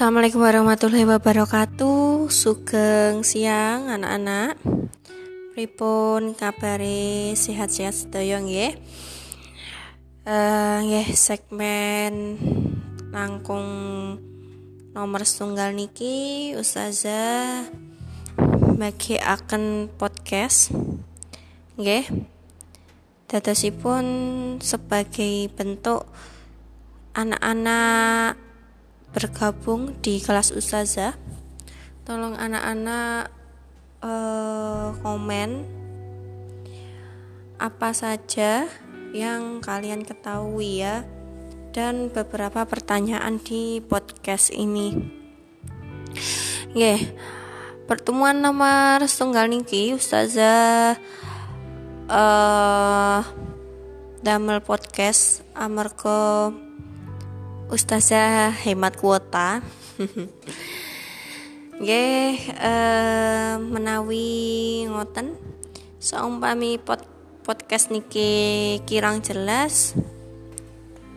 Assalamualaikum warahmatullahi wabarakatuh Sugeng siang anak-anak Pripun kabare sehat-sehat sedaya nggih. Eh segmen langkung nomor setunggal niki Ustazah bagi akan podcast nggih. Dadosipun sebagai bentuk anak-anak bergabung di kelas ustazah tolong anak-anak uh, komen apa saja yang kalian ketahui ya dan beberapa pertanyaan di podcast ini yeah. pertemuan nomor setunggal niki ustazah uh, damel podcast amarko Ustazah hemat kuota. Nggih eh, menawi ngoten. Saumpami pod podcast niki kirang jelas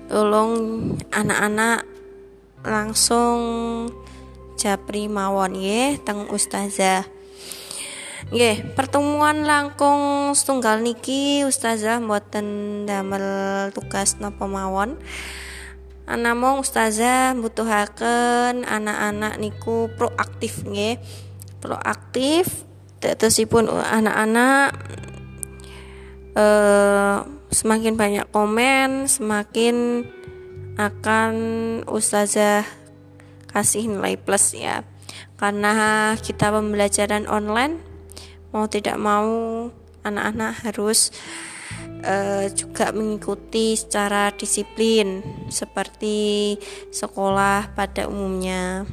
tolong anak-anak langsung japri mawon nggih teng ustazah. Nggih pertemuan langkung setunggal niki ustazah mboten damel tugas napa mawon Anamong ustazah butuhaken anak-anak niku proaktif nggih. Proaktif tetesipun anak-anak eh, semakin banyak komen, semakin akan ustazah kasih nilai plus ya. Karena kita pembelajaran online mau tidak mau anak-anak harus uh, juga mengikuti secara disiplin seperti sekolah pada umumnya.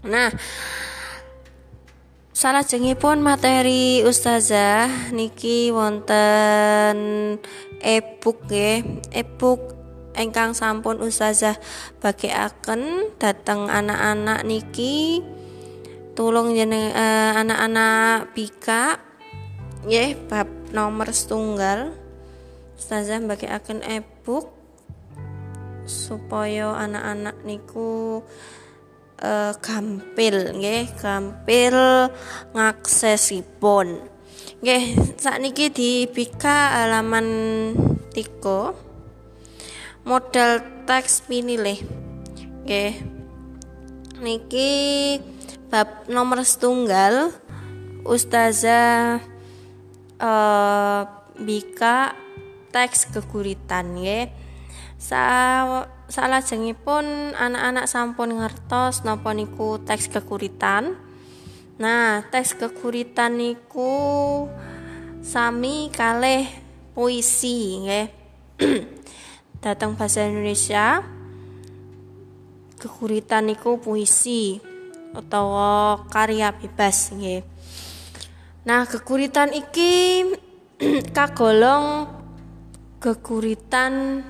Nah, salah pun materi ustazah niki wonten e-book ya, e-book engkang sampun ustazah akan datang anak-anak niki tolong jeneng uh, anak-anak bika ya bab nomor setunggal. Ustazah bagi akan e-book supaya anak-anak niku uh, gampil nggih gampil ngaksesipun. Nggih sakniki dibika halaman 3 modal teks pinilih nggih. Niki bab nomor setunggal. Ustazah uh, bika teks keguritan ya sa pun anak-anak sampun ngertos napa niku teks kekuritan nah teks kekuritan niku sami kalih puisi nggih. Datang bahasa Indonesia kekuritan niku puisi atau karya bebas nggih Nah, kekuritan iki kagolong kekuritan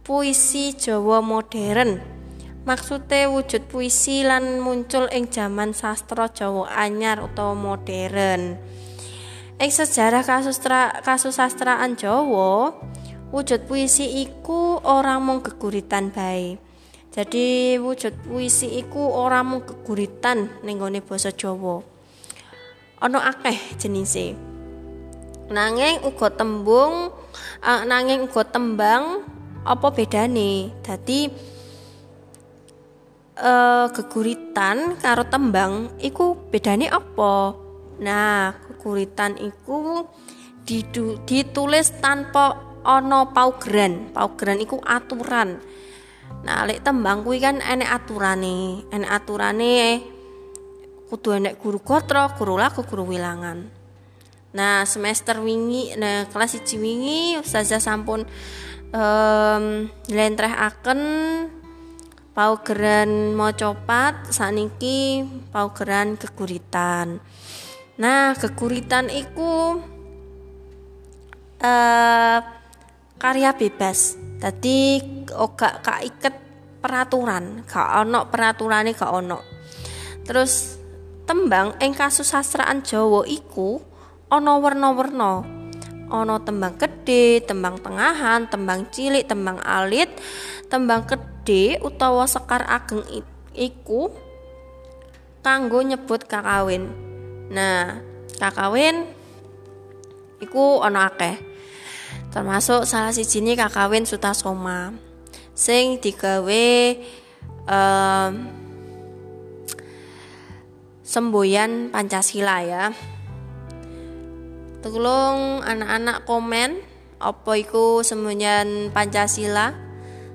puisi Jawa modern. Maksudnya wujud puisi lan muncul ing zaman sastra Jawa anyar utawa modern. Ing sejarah kasustra kasusastraan Jawa, wujud puisi iku ora mung keguritan bae. Jadi wujud puisi iku ora mung keguritan ning basa Jawa ana akeh jenise. Nanging uga tembung uh, nanging uga tembang apa bedane? Dadi uh, geguritan karo tembang iku bedane apa? Nah geguritan iku ditulis tanpa ana paugeran. Paugeran iku aturan. Nah lek tembang kuwi kan enek aturane. Enek aturane kudu enek guru kotra, guru laku, guru wilangan. Nah, semester wingi, nah kelas 1 wingi ustazah sampun um, akan paugeran copat saniki paugeran keguritan. Nah, keguritan iku uh, karya bebas. Tadi gak iket peraturan, gak ono peraturane gak ono. Terus tembang ing kasusastraan Jawa iku ana werna-werna. Ana tembang gedhe, tembang tengahan, tembang cilik, tembang alit, tembang gedhe utawa sekar ageng iku kanggo nyebut kakawin. Nah, kakawin iku ana akeh. Termasuk salah sijine kakawin Sutasoma sing digawe um, semboyan Pancasila ya. Tolong anak-anak komen apa iku semboyan Pancasila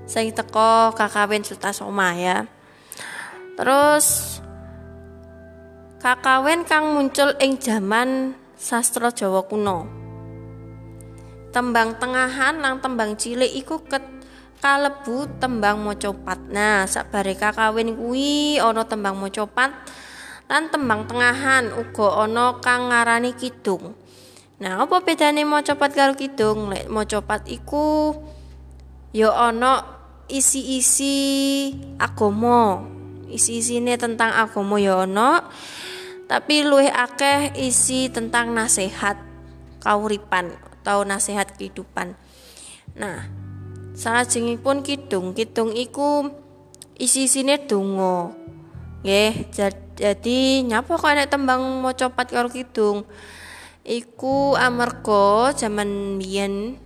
sing teko kakawin Sutasoma ya. Terus kakawin kang muncul ing zaman sastra Jawa kuno. Tembang tengahan lang tembang cilik iku ket kalebu tembang mocopat. Nah, sabare kakawin kuwi ana tembang mocopat lan tembang tengahan uga ana kang ngarani kidung. Nah, apa bedane mocopat karo kidung? Lek mocopat iku ya ana isi-isi agama. Isi-isine tentang agama ya ana, tapi luwih akeh isi tentang nasihat kauripan atau nasihat kehidupan. Nah, Salajengipun kidung, kidung iku isi-isine donga. Nggih, jadi nyapa kok nek tembang maca pat karo kidung? Iku amarga jaman biyen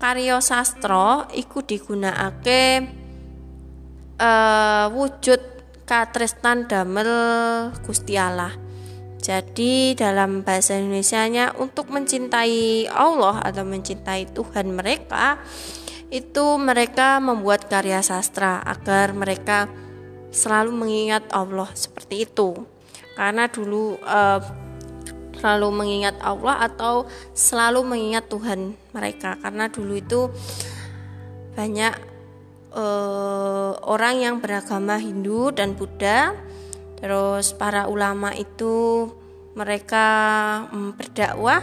karya sastra iku digunakake uh, wujud katresnan damel Gusti Allah. Jadi dalam bahasa Indonesia-nya untuk mencintai Allah atau mencintai Tuhan mereka itu mereka membuat karya sastra agar mereka selalu mengingat Allah seperti itu. Karena dulu uh, selalu mengingat Allah atau selalu mengingat Tuhan mereka. Karena dulu itu banyak uh, orang yang beragama Hindu dan Buddha. Terus para ulama itu mereka berdakwah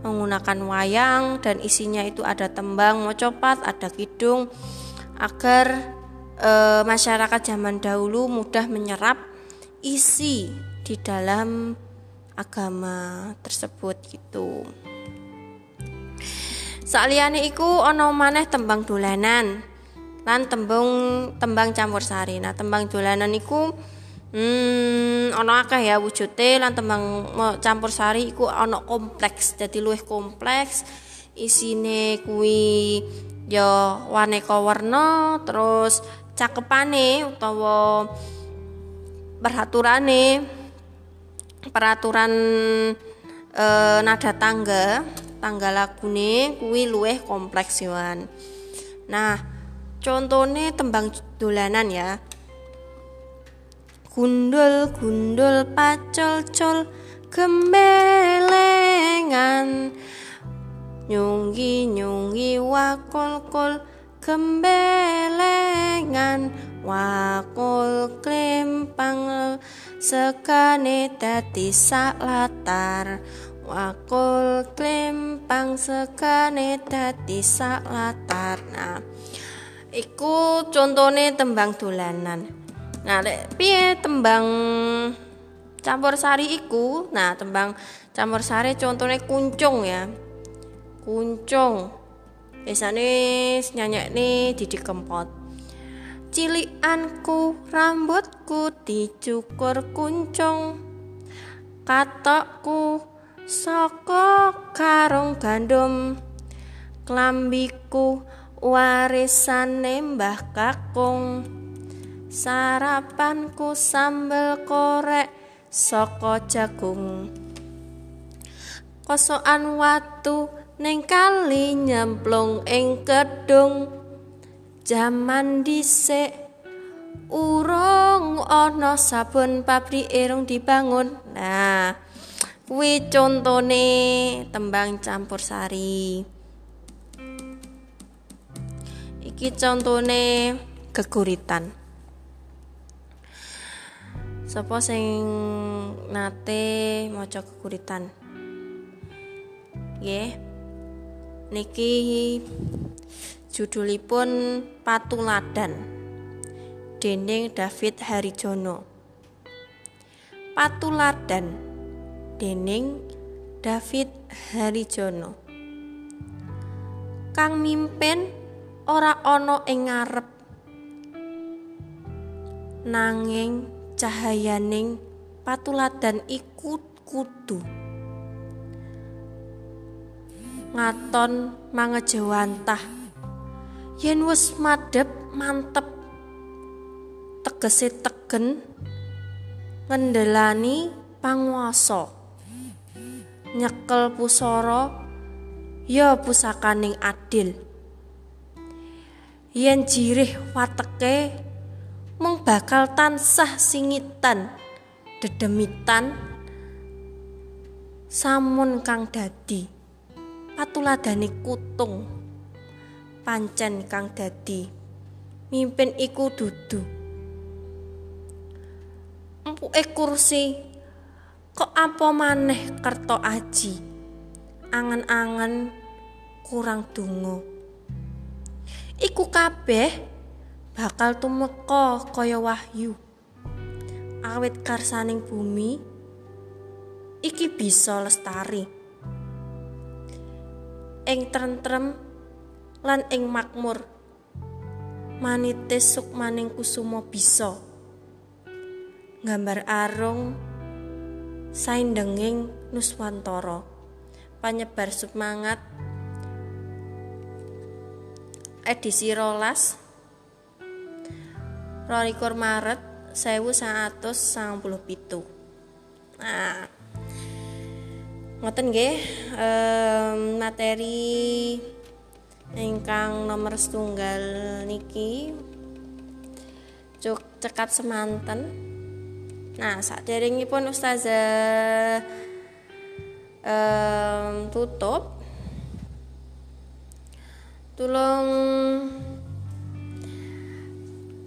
menggunakan wayang dan isinya itu ada tembang mocopat, ada kidung agar e, masyarakat zaman dahulu mudah menyerap isi di dalam agama tersebut gitu. Saliyane iku ana maneh tembang dolanan lan tembung tembang campur sari. Nah, tembang dolanan iku Hmm, ono akeh ya wujude lan tembang campur sari iku ono kompleks. Dadi luwih kompleks. Isine kuwi ya waneka warna, terus cakepane utawa peraturane peraturan e, nada tangga, tangga lagune kuwi luwih kompleks yoan. Nah, contone tembang dolanan ya gundul gundul pacol col gembelengan nyunggi nyunggi wakol kol wakol klempang sekane dadi sak latar wakol klempang sekane dadi sak latar nah iku contone tembang dolanan Nah, lek piye tembang campur sari iku? Nah, tembang campur sari contohnya kuncung ya. Kuncung. Biasane nih Didi Kempot. Cilianku rambutku dicukur kuncung. Katokku saka karung gandum. Klambiku warisane Mbah Kakung sarapanku sambel korek saka jagung kosokan watu ning kali nyemplung ing kedung jaman dhisik urung ana sabun pabrik irung dibangun nah kuwi contone tembang campur sari iki contone keguritan Sapa sing nate maca kekuritan? Nggih. Niki judulipun Patuladan dening David Harijono. Patuladan dening David Harijono. Kang mimpin ora ana ing ngarep nanging cahayaning patuladan iku kudu ngaton mangejawantah yen wis madhep mantep tegese tegen ngendelani panguwasa. Nyekel pusara ya pusakaning adil. Yen jirih wateke mung bakal tansah singitan dedemitan samun kang dadi patuladane kutung pancen kang dadi. Mimpin iku dudu. Empuke kursi kok apa maneh kerto aji? Angen-angen kurang dungo iku kabeh bakal tumeka kaya wahyu. Awit karsaning bumi iki bisa lestari. Ing tentrem lan ing makmur. Manitis sukmaning kusuma bisa. Gambar arung saindenging nuswantara. Panyebar semangat. Edisi rolas. Rolikur Maret sewu sangatus sang puluh pitu. Nah ngoten nggih um, materi ingkang nomor setunggal niki cuk cekat semanten. Nah saat pun ustazah um, tutup. Tulung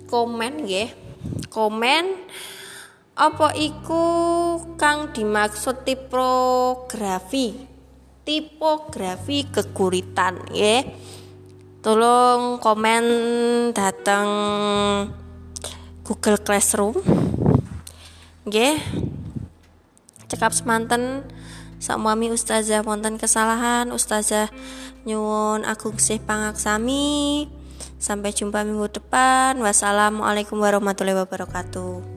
komen nggih. Komen apa iku kang dimaksud tipografi tipografi keguritan ya tolong komen datang Google Classroom nggih cekap semanten Sakmami ustazah wonten kesalahan ustazah nyuwun agung sih pangaksami Sampai jumpa minggu depan. Wassalamualaikum warahmatullahi wabarakatuh.